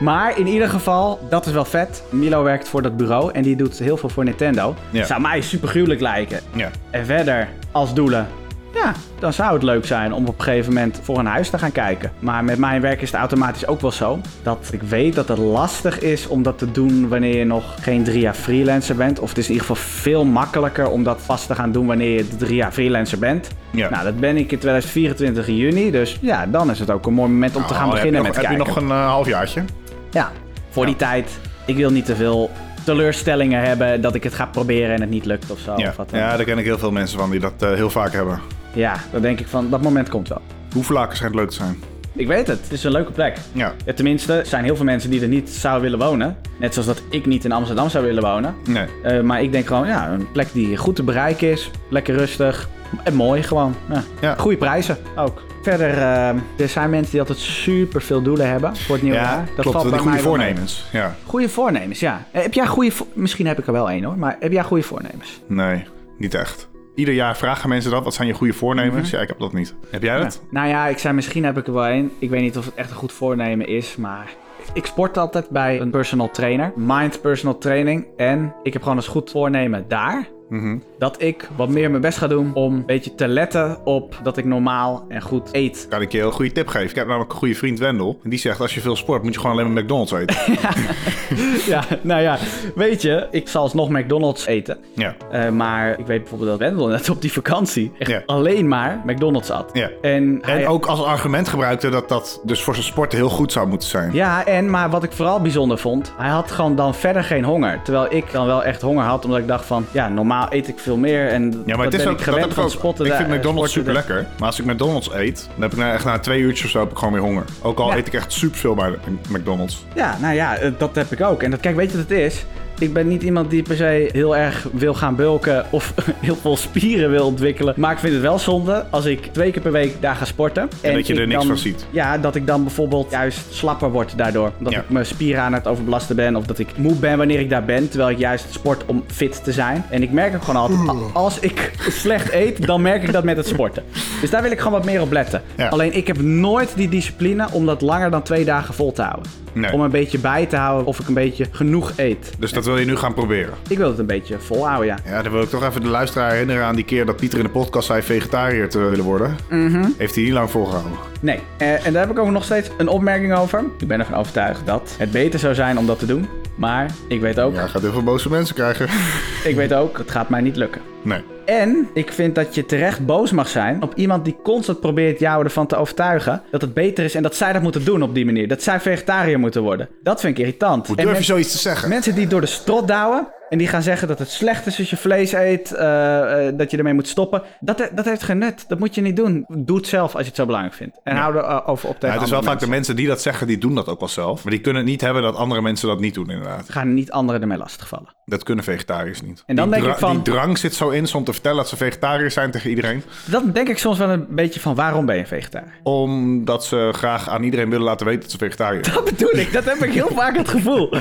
maar in ieder geval, dat is wel vet. Milo werkt voor dat bureau en die doet heel veel voor Nintendo. Ja. Zou mij super gruwelijk lijken. Ja. En verder, als doelen, ja, dan zou het leuk zijn om op een gegeven moment voor een huis te gaan kijken. Maar met mijn werk is het automatisch ook wel zo dat ik weet dat het lastig is om dat te doen wanneer je nog geen drie jaar freelancer bent. Of het is in ieder geval veel makkelijker om dat vast te gaan doen wanneer je drie jaar freelancer bent. Ja. Nou, dat ben ik in 2024 in juni. Dus ja, dan is het ook een mooi moment om te gaan Oh, heb je beginnen nog- met Heb kijken. je nog een uh, halfjaartje? Ja, voor die tijd. Ik wil niet te veel teleurstellingen hebben dat ik het ga proberen en het niet lukt of zo. Ja. Of wat dan. ja, daar ken ik heel veel mensen van die dat eh, heel vaak hebben. ja, dan denk ik van, dat moment komt wel. Hoevelaken schijnt leuk te zijn. Ik weet het, het is een leuke plek. Ja. Ja, tenminste, er zijn heel veel mensen die er niet zouden willen wonen. Net zoals dat ik niet in Amsterdam zou willen wonen. Nee. Eh, maar ik denk gewoon, ja, een plek die goed te bereiken is. Lekker rustig. En mooi gewoon. Ja. Ja. Goede prijzen ook. Verder, eh, er zijn mensen die altijd super veel doelen hebben voor het nieuwe Ja, jaar. klopt. valt bij goede voornemens. Ja. Goede voornemens, ja. Eh, Heb jij goede... Misschien heb ik er wel één hoor, maar heb jij goede voornemens? Nee, niet echt. Ieder jaar vragen mensen dat. Wat zijn je goede voornemens? Ja, ik heb dat niet. Heb jij dat? Nou ja, ik zei misschien heb ik er wel één. Ik weet niet of het echt een goed voornemen is, maar... Ik sport altijd bij een personal trainer. Mind personal training. En ik heb gewoon als goed voornemen daar... Mhm. dat ik wat meer mijn best ga doen om een beetje te letten op dat ik normaal en goed eet. Kan ik je een goede tip geven? Ik heb namelijk een goede vriend Wendel. En die zegt, als je veel sport, moet je gewoon alleen maar McDonald's eten. Ja, nou ja, weet je, ik zal alsnog McDonald's eten. ja. Eh, maar ik weet bijvoorbeeld dat Wendel net op die vakantie echt Ja. alleen maar McDonald's at. Ja. En, hij- En ook als argument gebruikte dat dat dus voor zijn sport heel goed zou moeten zijn. Ja, en maar wat ik vooral bijzonder vond, hij had gewoon dan verder geen honger. Terwijl ik dan wel echt honger had, omdat ik dacht van, ja, normaal eet ik veel meer. En Ja, maar dat het is ben ook, ik dat gewend heb ik van ook. spotten. Ik vind daar- McDonald's super lekker. Maar als ik McDonald's eet, dan heb ik na, echt na twee uurtjes of zo heb ik gewoon weer honger. Ook al Ja. eet ik echt super veel bij McDonald's. Ja, nou ja, eh, dat heb ik ook. En dat, kijk, weet je wat het is? Ik ben niet iemand die per se heel erg wil gaan bulken of heel veel spieren wil ontwikkelen. Maar ik vind het wel zonde als ik twee keer per week daar ga sporten. En dat je er niks dan- van ziet. Ja, dat ik dan bijvoorbeeld juist slapper word daardoor. Dat Ja. ik mijn spieren aan het overbelasten ben. Of dat ik moe ben wanneer ik daar ben. Terwijl ik juist sport om fit te zijn. En ik merk ook gewoon altijd, als ik slecht eet, dan merk ik dat met het sporten. Dus daar wil ik gewoon wat meer op letten. Ja. Alleen ik heb nooit die discipline om dat langer dan twee dagen vol te houden. Nee. Om een beetje bij te houden of ik een beetje genoeg eet. Dus dat wil je nu gaan proberen. Ik wil het een beetje volhouden, ja. Ja, dan wil ik toch even de luisteraar herinneren aan die keer dat Pieter in de podcast zei vegetariër te willen worden. Heeft hij niet lang volgehouden. Nee, eh, en daar heb ik ook nog steeds een opmerking over. Ik ben ervan overtuigd dat het beter zou zijn om dat te doen. Maar ik weet ook, Ja, gaat heel veel boze mensen krijgen. ik weet ook, het gaat mij niet lukken. Nee. En ik vind dat je terecht boos mag zijn op iemand die constant probeert jou ervan te overtuigen dat het beter is en dat zij dat moeten doen op die manier. Dat zij vegetariër moeten worden. Dat vind ik irritant. Hoe durf je zoiets te zeggen? Mensen die door de strot douwen en die gaan zeggen dat het slecht is als je vlees eet, eh, eh, dat je ermee moet stoppen. Dat, dat heeft geen nut. Dat moet je niet doen. Doe het zelf als je het zo belangrijk vindt. En hou erover op tegen Ja, het is wel vaak de mensen die dat zeggen, die doen dat ook wel zelf. Maar die kunnen het niet hebben dat andere mensen dat niet doen, inderdaad. Ga niet anderen ermee lastigvallen. Dat kunnen vegetariërs niet. En dan die denk ik van- Die drang zit zo in, om te vertellen dat ze vegetariërs zijn tegen iedereen. Dan denk ik soms wel een beetje van waarom ben je vegetariër? Omdat ze graag aan iedereen willen laten weten dat ze vegetariër zijn. Dat bedoel ik. Dat heb ik heel vaak het gevoel.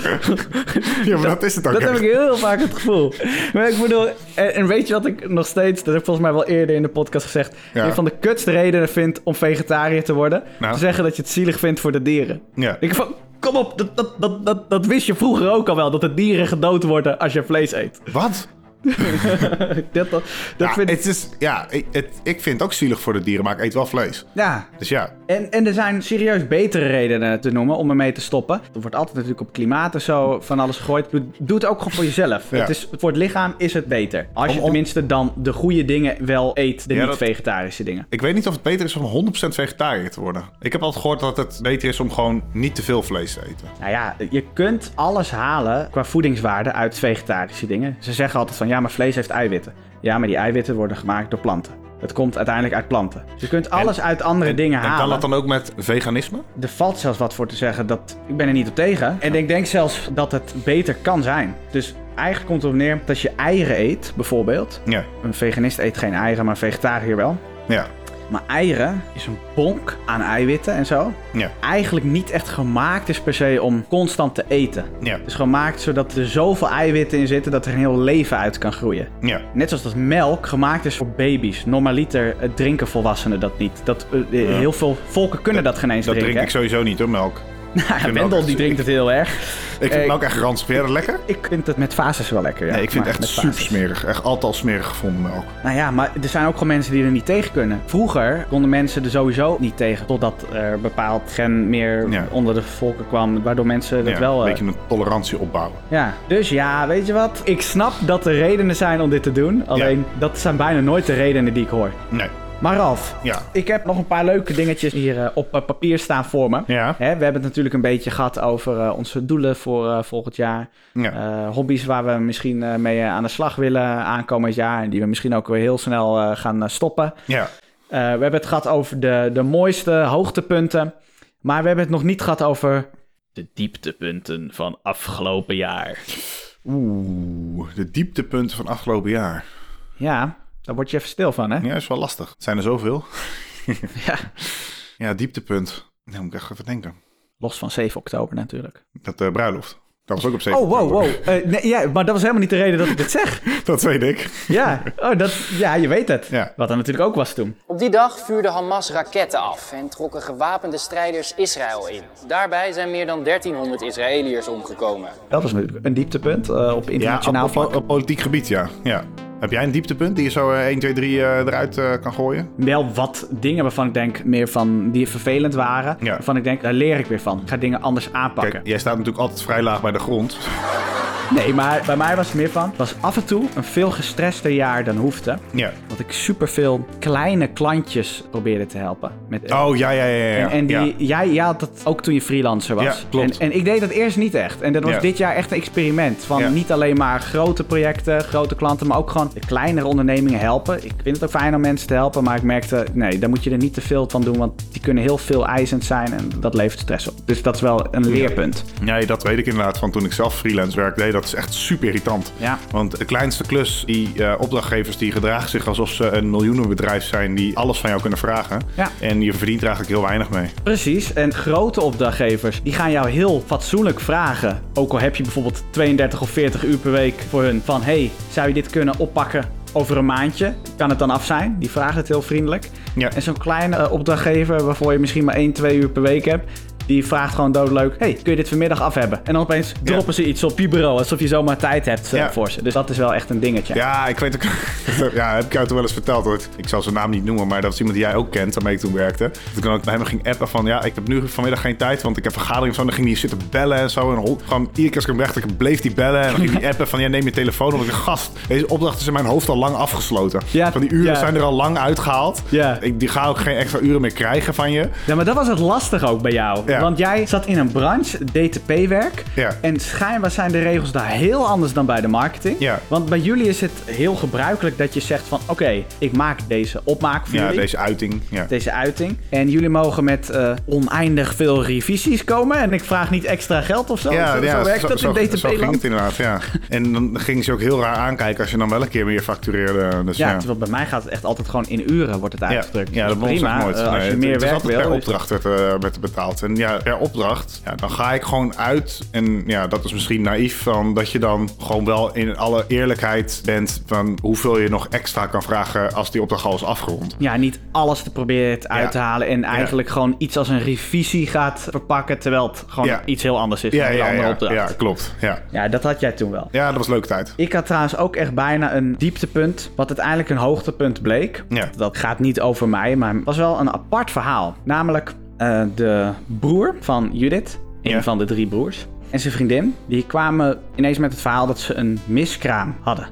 Ja, maar dat is het ook Dat heb ik heel vaak het gevoel. Maar ik bedoel, en, weet je wat ik nog steeds, dat heb ik volgens mij wel eerder in de podcast gezegd, Ja. een van de kutste redenen vind om vegetariër te worden, Nou? te zeggen dat je het zielig vindt voor de dieren. Ja. Ik van, kom op, dat, dat, dat, dat, wist je vroeger ook al wel, dat de dieren gedood worden als je vlees eet. Wat? Dat, dat, ja, vind ik... het is, ja ik, het, ik vind het ook zielig voor de dieren, maar ik eet wel vlees. Ja, Dus ja, En, en er zijn serieus betere redenen te noemen om ermee te stoppen. Er wordt altijd natuurlijk op klimaat en zo van alles gegooid. Doe, doe het ook gewoon voor jezelf. Ja. Het is, voor het lichaam is het beter. Als je Om- tenminste dan de goede dingen wel eet, de Ja, niet-vegetarische dingen. ik weet niet of het beter is om 100% vegetariër te worden. Ik heb altijd gehoord dat het beter is om gewoon niet te veel vlees te eten. Nou ja, je kunt alles halen qua voedingswaarde uit vegetarische dingen. Ze zeggen altijd van ja, maar vlees heeft eiwitten. Ja, maar die eiwitten worden gemaakt door planten. Het komt uiteindelijk uit planten. Je kunt alles uit andere dingen En halen. kan dat dan ook met veganisme? Er valt zelfs wat voor te zeggen dat ik ben er niet op tegen. En ik denk zelfs dat het beter kan zijn. Dus eigenlijk komt het erop neer dat je eieren eet, bijvoorbeeld. Ja. Een veganist eet geen eieren, maar een vegetariër wel. Ja. Maar eieren is een bonk aan eiwitten en zo. Ja. Eigenlijk niet echt gemaakt is per se om constant te eten. Ja. Het is gemaakt zodat er zoveel eiwitten in zitten dat er een heel leven uit kan groeien. Ja. Net zoals dat melk gemaakt is voor baby's. Normaliter eh, drinken volwassenen dat niet. Dat, eh, Heel veel volken kunnen dat, geen eens Dat drinken. drink ik sowieso niet hoor, melk. Nou Wendel die drinkt het heel erg. Ik vind Eh, melk echt ranzig. Lekker? Ik vind het met fases wel lekker, ja. Nee, ik vind het echt super smerig. Echt altijd al smerig gevonden melk. Nou ja, maar er zijn ook gewoon mensen die er niet tegen kunnen. Vroeger konden mensen er sowieso niet tegen. Totdat er bepaald gen meer Ja. onder de volken kwam. Waardoor mensen dat Ja, wel... een eh, beetje een tolerantie opbouwen. Ja, dus ja, weet je wat? Ik snap dat er redenen zijn om dit te doen. Alleen, dat zijn bijna nooit de redenen die ik hoor. Nee. Maar Ralf, Ja. ik heb nog een paar leuke dingetjes hier eh, op eh, papier staan voor me. Ja. Hè, we hebben het natuurlijk een beetje gehad over eh, onze doelen voor volgend jaar. Ja. Hobby's waar we misschien mee aan de slag willen aankomend jaar. En die we misschien ook weer heel snel gaan stoppen. Ja. We hebben het gehad over de, de mooiste hoogtepunten. Maar we hebben het nog niet gehad over de dieptepunten van afgelopen jaar. Oeh, de dieptepunten van afgelopen jaar. Ja, daar word je even stil van, hè? Ja, is wel lastig. Het zijn er zoveel. Ja. Ja, dieptepunt. Nou, moet ik echt even denken. Los van 7 oktober natuurlijk. Dat eh, bruiloft. Dat was ook op 7 Oh, wow, oktober. wow. Eh, nee, ja, maar dat was helemaal niet de reden dat ik dit zeg. Dat weet ik. Ja, oh, dat, ja je weet het. Ja. Wat er natuurlijk ook was toen. Op die dag vuurde Hamas raketten af en trokken gewapende strijders Israël in. Daarbij zijn meer dan 1300 Israëliërs omgekomen. Dat was natuurlijk een dieptepunt eh, op Ja, internationaal op, op politiek gebied, ja. ja. Heb jij een dieptepunt die je zo eh, 1, 2, 3 eh, eruit eh, kan gooien? Wel wat dingen waarvan ik denk meer van die vervelend waren. Ja. Waarvan ik denk, daar leer ik weer van. Ik ga dingen anders aanpakken. Kijk, jij staat natuurlijk altijd vrij laag bij de grond. Nee, maar bij mij was het meer van. Het was af en toe een veel gestrester jaar dan hoefde. Ja. Dat ik superveel kleine klantjes probeerde te helpen. Met, Oh, ja, ja, ja. ja. En, en die, ja. jij, jij had dat ook toen je freelancer was. Ja, klopt. En, en ik deed dat eerst niet echt. En dat was Ja. dit jaar echt een experiment. Van niet alleen maar grote projecten, grote klanten, maar ook gewoon de kleinere ondernemingen helpen. Ik vind het ook fijn om mensen te helpen, maar ik merkte, nee, daar moet je er niet te veel van doen, want die kunnen heel veel eisend zijn en dat levert stress op. Dus dat is wel een leerpunt. Nee, dat weet ik inderdaad van toen ik zelf freelance werkte. Dat is echt super irritant. Ja. Want de kleinste klus, die eh, opdrachtgevers die gedragen zich alsof ze een miljoenenbedrijf zijn die alles van jou kunnen vragen. Ja. En je verdient er eigenlijk heel weinig mee. Precies. En grote opdrachtgevers, die gaan jou heel fatsoenlijk vragen. Ook al heb je bijvoorbeeld 32 of 40 uur per week voor hun. Van, hey, zou je dit kunnen oppakken over een maandje? Kan het dan af zijn? Die vragen het heel vriendelijk. Ja. En zo'n kleine eh, opdrachtgever waarvoor je misschien maar 1, 2 uur per week hebt. Die vraagt gewoon doodleuk... hey, kun je dit vanmiddag af hebben? En dan opeens droppen ze iets op je bureau... alsof je zomaar tijd hebt eh, Ja. voor ze. Dus dat is wel echt een dingetje. Ja, ik weet ook. ja, heb ik jou toen wel eens verteld hoor. Ik zal zijn naam niet noemen, maar dat is iemand die jij ook kent, waarmee ik toen werkte. Dat ik dan ook bij hem ging appen van ja, ik heb nu vanmiddag geen tijd, want ik heb vergadering of zo. En dan ging hij zitten bellen en zo. En gewoon iedere keer als ik hem weg, ik bleef die bellen. En dan ging hij appen van ja, neem je telefoon. Omdat ik gast, deze opdracht is in mijn hoofd al lang afgesloten. Ja, van die uren ja. zijn er al lang uitgehaald. Ja. Ik, die ga ook geen extra uren meer krijgen van je. Ja, maar dat was het lastig ook bij jou. Ja. Want jij zat in een branche, DTP-werk. Ja. En schijnbaar zijn de regels daar heel anders dan bij de marketing. Ja. Want bij jullie is het heel gebruikelijk dat je zegt van... Oké, ik maak deze opmaak voor Ja, jullie. deze uiting. Ja. Deze uiting. En jullie mogen met eh, oneindig veel revisies komen. En ik vraag niet extra geld of zo. Ja, zo, ja, zo werkt dat in zo ging DTP-land. het inderdaad, ja. En dan gingen ze ook heel raar aankijken als je dan wel een keer meer factureerde. Dus, Ja, ja. terwijl bij mij gaat het echt altijd gewoon in uren wordt het uitgedrukt. ja, dat Dus prima, nooit. eh, als je meer het is werk altijd wil... per opdracht werd, eh, werd betaald. En ja, per opdracht, ja, dan ga ik gewoon uit. En ja, dat is misschien naïef van dat je dan gewoon wel in alle eerlijkheid bent van hoeveel je nog extra kan vragen als die opdracht al is afgerond. Ja, niet alles te proberen uit Ja. te halen. En eigenlijk gewoon iets als een revisie gaat verpakken. Terwijl het gewoon Ja. iets heel anders is. Ja, een ja, andere ja, opdracht. ja, klopt. Ja. Ja, dat had jij toen wel. ja, dat was leuke tijd. Ik had trouwens ook echt bijna een dieptepunt, wat uiteindelijk een hoogtepunt bleek. Ja. Dat gaat niet over mij, maar het was wel een apart verhaal. Namelijk eh, de broer van Judith, een Ja. van de drie broers, en zijn vriendin, die kwamen ineens met het verhaal dat ze een miskraam hadden.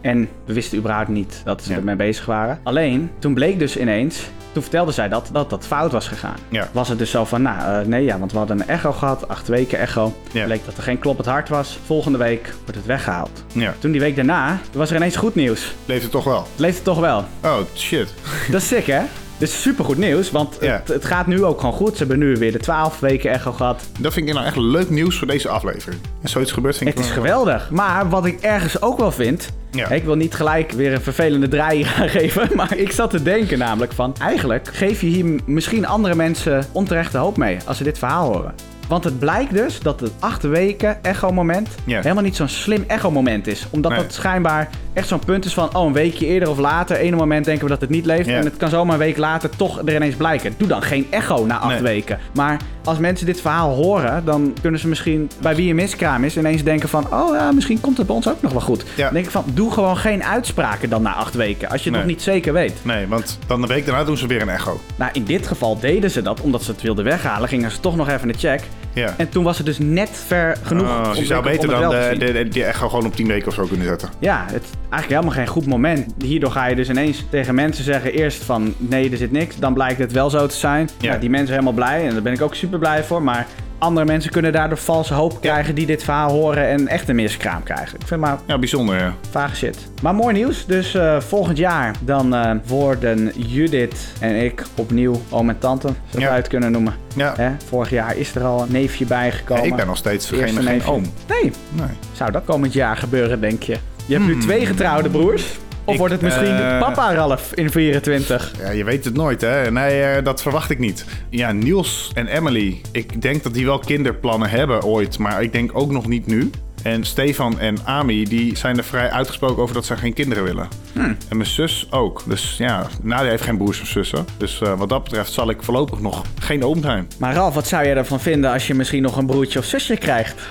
En we wisten überhaupt niet dat ze Mhm. Ja. ermee bezig waren. Alleen, toen bleek dus ineens, toen vertelde zij dat, dat dat fout was gegaan. Ja. Was het dus zo van, nou, eh, nee, ja, want we hadden een echo gehad, acht weken echo. Ja. Bleek dat er geen kloppend hart was. Volgende week wordt het weggehaald. Toen die week daarna, was er ineens goed nieuws. Leeft het toch wel? Leeft het toch wel. Oh, shit. Dat is sick, hè? Dit is supergoed nieuws, want Ja. het, het gaat nu ook gewoon goed. Ze hebben nu weer de 12 weken echo gehad. Dat vind ik nou echt leuk nieuws voor deze aflevering. En zoiets gebeurt vind ik Het is wel- geweldig. Maar wat ik ergens ook wel vind... Ja. Ik wil niet gelijk weer een vervelende draai gaan geven. Maar ik zat te denken namelijk van... Eigenlijk geef je hier misschien andere mensen onterechte hoop mee. Als ze dit verhaal horen. Want het blijkt dus dat het acht weken echo-moment... Helemaal niet zo'n slim echo-moment is. Omdat Nee. het schijnbaar echt zo'n punt is van... Oh, een weekje eerder of later. Ene moment denken we dat het niet leeft. En het kan zomaar een week later toch er ineens blijken. Doe dan geen echo na acht Nee. weken. Maar als mensen dit verhaal horen... dan kunnen ze misschien bij wie een miskraam is... ineens denken van... Oh ja, misschien komt het bij ons ook nog wel goed. Ja. Dan denk ik van... Doe gewoon geen uitspraken dan na acht weken. Als je het nog niet zeker weet. Nee, want dan de week daarna doen ze weer een echo. Nou, in dit geval deden ze dat. Omdat ze het wilden weghalen. Gingen ze toch nog even de check. Ja. En toen was het dus net ver genoeg. Oh, dus je zou beter om dan te de, de, gewoon op 10 weken of zo kunnen zetten. Ja, het eigenlijk helemaal geen goed moment. Hierdoor ga je dus ineens tegen mensen zeggen eerst van nee, er zit niks. Dan blijkt het wel zo te zijn. Ja. Ja. die mensen helemaal blij en daar ben ik ook super blij voor. Maar andere mensen kunnen daardoor valse hoop krijgen die dit verhaal horen en echt een miskraam krijgen. Ik vind maar Ja, bijzonder, ja. vage shit. Maar mooi nieuws. Dus eh, volgend jaar dan eh, worden Judith en ik opnieuw oom en tante, zou Ja. het kunnen noemen. Ja. Hè? Vorig jaar is er al een neefje bijgekomen. Ik ben nog steeds geen, geen oom. Nee, Nee. zou dat komend jaar gebeuren, denk je? Je hebt nu twee getrouwde broers. Of Ik, wordt het misschien eh, papa Ralf in 24? Ja, je weet het nooit, hè? Nee, eh, dat verwacht ik niet. Ja, Niels en Emily. Ik denk dat die wel kinderplannen hebben ooit, maar ik denk ook nog niet nu. En Stefan en Ami, die zijn er vrij uitgesproken over dat ze geen kinderen willen. En mijn zus ook. Dus ja, Nadia heeft geen broers of zussen. Dus eh, wat dat betreft zal ik voorlopig nog geen oom zijn. Maar Ralf, wat zou jij ervan vinden als je misschien nog een broertje of zusje krijgt?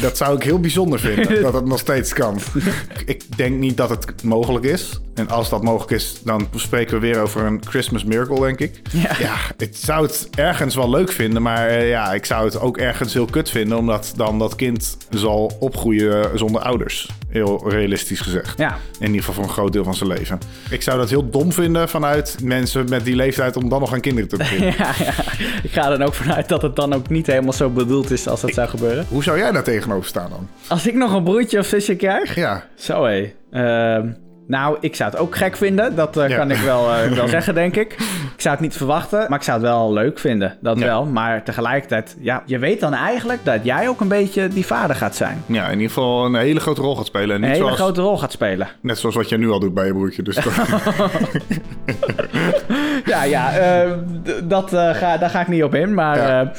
Dat zou ik heel bijzonder vinden, dat het nog steeds kan. ik denk niet dat het mogelijk is. En als dat mogelijk is, dan spreken we weer over een Christmas miracle, denk ik. Ja. ik zou het ergens wel leuk vinden, maar eh, ja, ik zou het ook ergens heel kut vinden, omdat dan dat kind zal opgroeien zonder ouders. Heel realistisch gezegd. Ja. In ieder geval voor een groot deel van zijn leven. Ik zou dat heel dom vinden vanuit mensen met die leeftijd om dan nog aan kinderen te beginnen. ja, ja. Ik ga er dan ook vanuit dat het dan ook niet helemaal zo bedoeld is als dat zou gebeuren. Hoe zou jij daar tegenover staan dan? Als ik nog een broertje of zusje krijg? Ja, Zo hé. Ehm, nou, ik zou het ook gek vinden. Dat eh, Ja. kan ik wel, eh, wel zeggen, denk ik. Ik zou het niet verwachten, maar ik zou het wel leuk vinden. Dat Ja. wel. Maar tegelijkertijd, ja, je weet dan eigenlijk dat jij ook een beetje die vader gaat zijn. ja, in ieder geval een hele grote rol gaat spelen. En Een niet hele zoals, grote rol gaat spelen. Net zoals wat jij nu al doet bij je broertje. Dus Ja, ja, eh, dat, ga, daar ga ik niet op in. Maar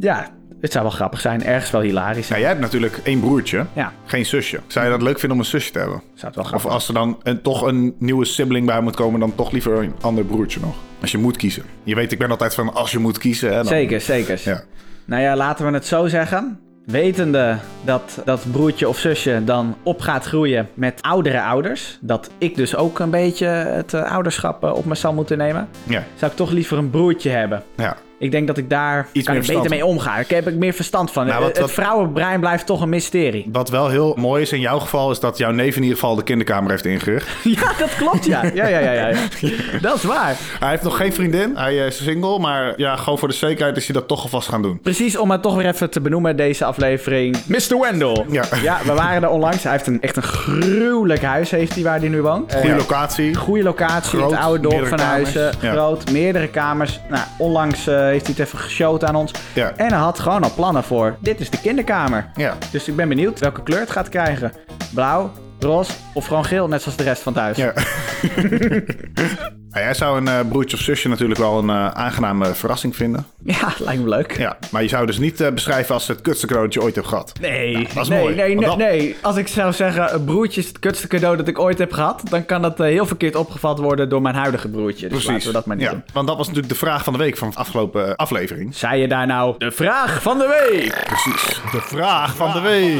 Ja. Ja, ja het zou wel grappig zijn. Ergens wel hilarisch. nou, jij hebt natuurlijk één broertje, Ja, geen zusje. Zou je dat leuk vinden om een zusje te hebben? zou het wel Of grappig als er dan een, toch een nieuwe sibling bij moet komen, dan toch liever een ander broertje nog? Als je moet kiezen. Je weet, ik ben altijd van als je moet kiezen. Hè, dan... Zeker, zeker. Ja. Nou ja, laten we het zo zeggen. Wetende dat dat broertje of zusje dan op gaat groeien met oudere ouders. Dat ik dus ook een beetje het eh, ouderschap eh, op me zal moeten nemen. Ja. Zou ik toch liever een broertje hebben. ja. Ik denk dat ik daar Iets kan meer ik beter mee omga. Daar heb ik meer verstand van. Nou, wat- het wat- vrouwenbrein blijft toch een mysterie. Wat wel heel mooi is in jouw geval, is dat jouw neef in ieder geval de kinderkamer heeft ingericht. Ja, dat klopt ja. Ja, ja, ja, ja. ja. Dat is waar. Hij heeft nog geen vriendin, hij is single, maar ja, gewoon voor de zekerheid is hij dat toch alvast gaan doen. Precies om het toch weer even te benoemen, deze aflevering. Mr. Wendell. Ja. Ja, we waren er onlangs. Hij heeft een, echt een gruwelijk huis heeft hij waar hij nu woont. Goede Eh, locatie. Goede locatie, Groot, het oude dorp van kamers. Huizen. Groot, meerdere kamers. Nou, onlangs eh, heeft hij het even geshowd aan ons. Ja. En hij had gewoon al plannen voor, dit is de kinderkamer. Ja. Dus ik ben benieuwd welke kleur het gaat krijgen. Blauw, roze of gewoon geel, net zoals de rest van het huis. Ja. Ja, jij zou een eh, broertje of zusje natuurlijk wel een eh, aangename verrassing vinden. Ja, lijkt me leuk. Ja, maar je zou dus niet eh, beschrijven als het kutste cadeau dat je ooit hebt gehad. Nee, dat is nee, mooi. nee, nee, dat- nee. Als ik zou zeggen, een broertje is het kutste cadeau dat ik ooit heb gehad, dan kan dat heel verkeerd opgevat worden door mijn huidige broertje. Dus laten we dat maar niet ja, doen. want dat was natuurlijk de vraag van de week van de afgelopen aflevering. Zei je daar nou de vraag van de week? Precies. De vraag van de week.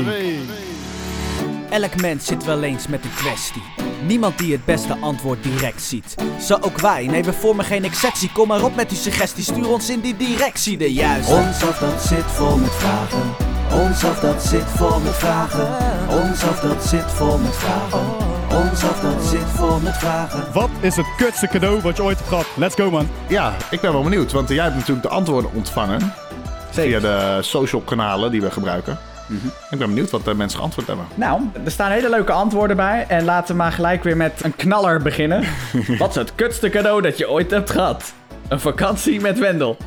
Elk mens zit wel eens met een kwestie. Niemand die het beste antwoord direct ziet. Zo ook wij, nee we vormen geen exceptie. Kom maar op met uw suggestie, stuur ons in die directie de juiste. Ons af dat zit vol met vragen. Ons af dat zit vol met vragen. Ons af dat zit vol met vragen. Ons af dat zit vol met vragen. Wat is het kutste cadeau wat je ooit hebt gehad? Let's go, man. Ja, ik ben wel benieuwd, want jij hebt natuurlijk de antwoorden ontvangen. Zeker. Via de social kanalen die we gebruiken. Ik ben benieuwd wat de mensen geantwoord hebben. Nou, er staan hele leuke antwoorden bij. En laten we maar gelijk weer met een knaller beginnen. Wat is het kutste cadeau dat je ooit hebt gehad? Een vakantie met Wendel.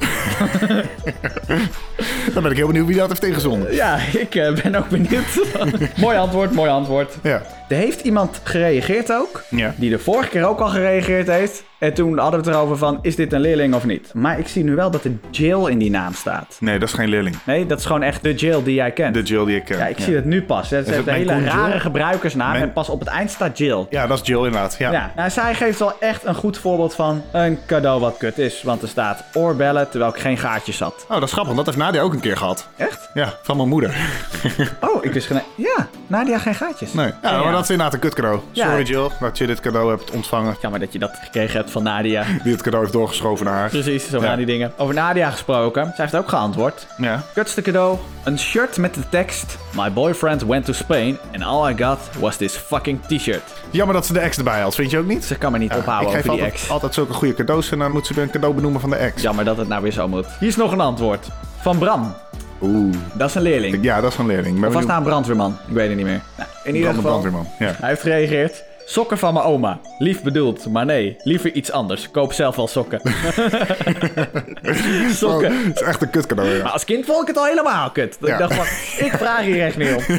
Dan ben ik heel benieuwd wie dat heeft ingezonden. Ja, ik eh, ben ook benieuwd. mooi antwoord, mooi antwoord. Ja. Er heeft iemand gereageerd ook. Ja. Die de vorige keer ook al gereageerd heeft. En toen hadden we het erover van, is dit een leerling of niet? Maar ik zie nu wel dat er Jill in die naam staat. Nee, dat is geen leerling. Nee, dat is gewoon echt de Jill die jij kent. De Jill die ik ken. ja, ik zie het nu pas. Het is het een hele rare Jill? gebruikersnaam. Mijn- En pas op het eind staat Jill. Ja, dat is Jill inderdaad. Ja. Ja, nou, zij geeft wel echt een goed voorbeeld van een cadeau wat kut is. Want er staat oorbellen terwijl ik geen gaatjes had. Oh, dat is grappig. want Dat heeft Nadia ook een keer gehad. Echt? Ja, van mijn moeder. Oh, ik wist geen... Ja, Nadia geen gaatjes. Nee. Ja, Ja, maar ja. Dat is inderdaad een kut cadeau. Ja. Sorry Jill, dat je dit cadeau hebt ontvangen. Jammer dat je dat gekregen hebt van Nadia. Die het cadeau heeft doorgeschoven naar haar. Precies, zo gaan die dingen. Over Nadia gesproken. Zij heeft ook geantwoord. Ja. Kutste cadeau. Een shirt met de tekst... My boyfriend went to Spain and all I got was this fucking t-shirt. Jammer dat ze de ex erbij had, vind je ook niet? Ze kan me niet ophouden ik geef over die altijd, ex. altijd zulke goede cadeaus en dan moet ze weer een cadeau benoemen van de ex. Jammer dat het nou weer zo moet. Hier is nog een antwoord. Van Bram. Oeh. Dat is een leerling. Ja, dat is een leerling. Ben Of was benieuwd- nou een brandweerman? Ik weet het niet meer. Nou, in ieder Brand- geval, brandweerman, ja. hij heeft gereageerd. Sokken van mijn oma. Lief bedoeld, maar nee. Liever iets anders. Koop zelf wel sokken. sokken. Oh, Het is echt een kut cadeau, ja. Maar als kind vond ik het al helemaal kut. Ja. Ik dacht van, ik vraag hier echt niet om.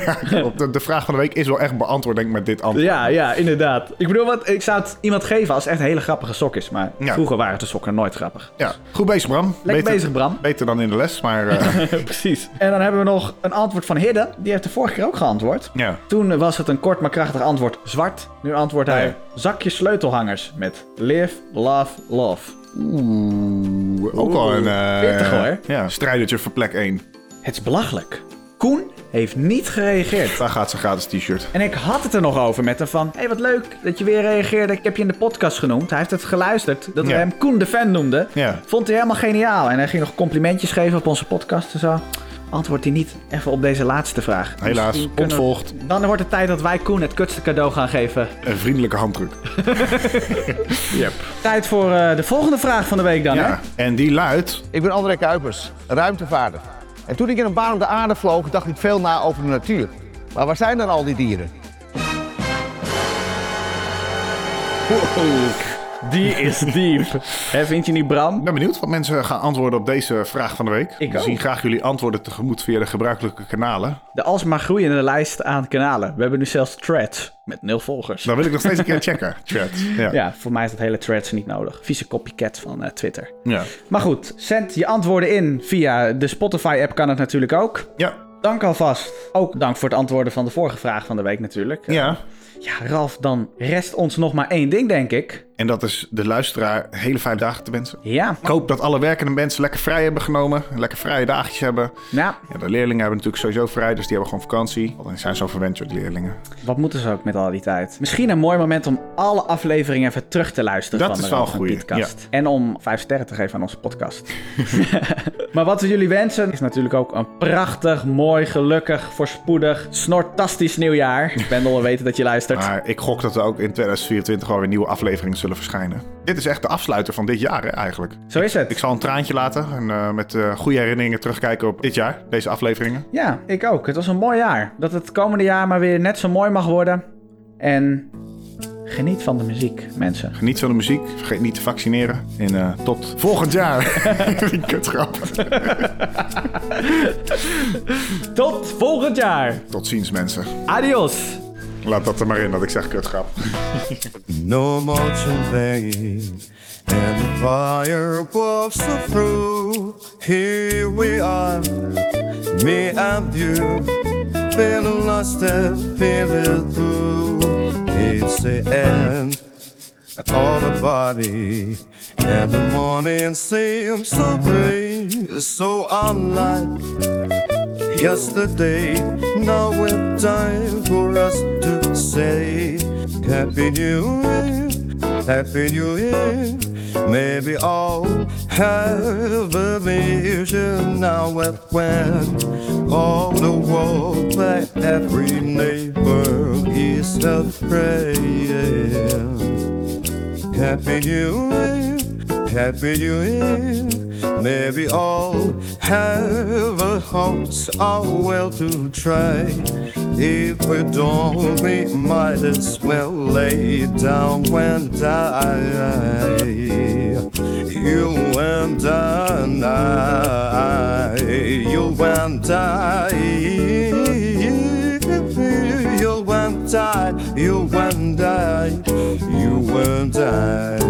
De, de vraag van de week is wel echt beantwoord, denk ik, met dit antwoord. Ja, ja, inderdaad. Ik bedoel, wat, ik zou het iemand geven als het echt een hele grappige sok is. Maar vroeger waren de sokken nooit grappig. Ja. Goed bezig, Bram. Lekker bezig, Bram. Beter dan in de les, maar eh, Precies. En dan hebben we nog een antwoord van Hidde. Die heeft de vorige keer ook geantwoord. ja. Toen was het een kort maar krachtig antwoord zwart. Nu antwoordt hij Nee. zakje sleutelhangers met live, love, love. Oeh, ook al een eh, pittig, hoor. Ja, strijdertje voor plek 1. Het is belachelijk. Koen heeft niet gereageerd. Daar gaat zijn gratis t-shirt. En ik had het er nog over met hem van... Hé, hey, wat leuk dat je weer reageerde. Ik heb je in de podcast genoemd. Hij heeft het geluisterd. Dat we Ja. hem Koen de fan noemden. Ja. Vond hij helemaal geniaal. En hij ging nog complimentjes geven op onze podcast en zo. Antwoordt hij niet even op deze laatste vraag. Helaas, kunnen we-. Dan wordt het tijd dat wij Koen het kutste cadeau gaan geven. Een vriendelijke handdruk. Yep. Tijd voor eh, de volgende vraag van de week dan, hè? Ja. En die luidt... Ik ben André Kuipers, ruimtevaarder. En toen ik in een baan op de aarde vloog, dacht ik veel na over de natuur. Maar waar zijn dan al die dieren? Die is diep. Hè, vind je niet, Bram? Ik ben benieuwd wat mensen gaan antwoorden op deze vraag van de week. Ik We ook. zien graag jullie antwoorden tegemoet via de gebruikelijke kanalen. De alsmaar groeiende lijst aan kanalen. We hebben nu zelfs threads met nul volgers. Dan wil ik nog steeds een keer checken. Chat. Ja. Ja, voor mij is dat hele threads niet nodig. Vieze copycat van eh, Twitter. Ja. Maar goed, zend je antwoorden in via de Spotify-app kan het natuurlijk ook. Ja. Dank alvast. Ook dank voor het antwoorden van de vorige vraag van de week natuurlijk. Ja. Ja, Ralf, dan rest ons nog maar één ding, denk ik. En dat is de luisteraar hele fijne dagen te wensen. Ja. Ik hoop dat alle werkende mensen lekker vrij hebben genomen. Lekker vrije dagjes hebben. Ja. Ja, de leerlingen hebben natuurlijk sowieso vrij, dus die hebben gewoon vakantie. Die zijn zo verwend, joh, de leerlingen. Wat moeten ze ook met al die tijd? Misschien een mooi moment om alle afleveringen even terug te luisteren Dat van is de wel Ralf een en om vijf sterren te geven aan onze podcast. maar wat we jullie wensen is natuurlijk ook een prachtig, mooi, gelukkig, voorspoedig, snortastisch nieuwjaar. Wendel, we weten dat je luistert. Maar ik gok dat er ook in 2024 alweer nieuwe afleveringen zullen verschijnen. Dit is echt de afsluiter van dit jaar, hè, eigenlijk. Zo is het. Ik zal een traantje laten en eh, met eh, goede herinneringen terugkijken op dit jaar, deze afleveringen. Ja, ik ook. Het was een mooi jaar. Dat het komende jaar maar weer net zo mooi mag worden. En geniet van de muziek, mensen. Geniet van de muziek, vergeet niet te vaccineren. En eh, tot volgend jaar. Kutgrap. Tot volgend jaar. Tot ziens, mensen. Adios. Laat dat er maar in dat ik zeg kutgrap. No more champagne and the fireworks are through. Here we are, me and you, feeling lost and feeling through. It's the end of the body, and the morning seems so bright, so unlike yesterday. Now it's time for us to say Happy New Year, Happy New Year. Maybe all have a vision now and when all the world by every neighbor is afraid. Happy New Year, Happy New Year. Maybe all have a heart are well to try. If we don't, we might as well lay down and die. You and I, you and I. You and I, you and I, you and I.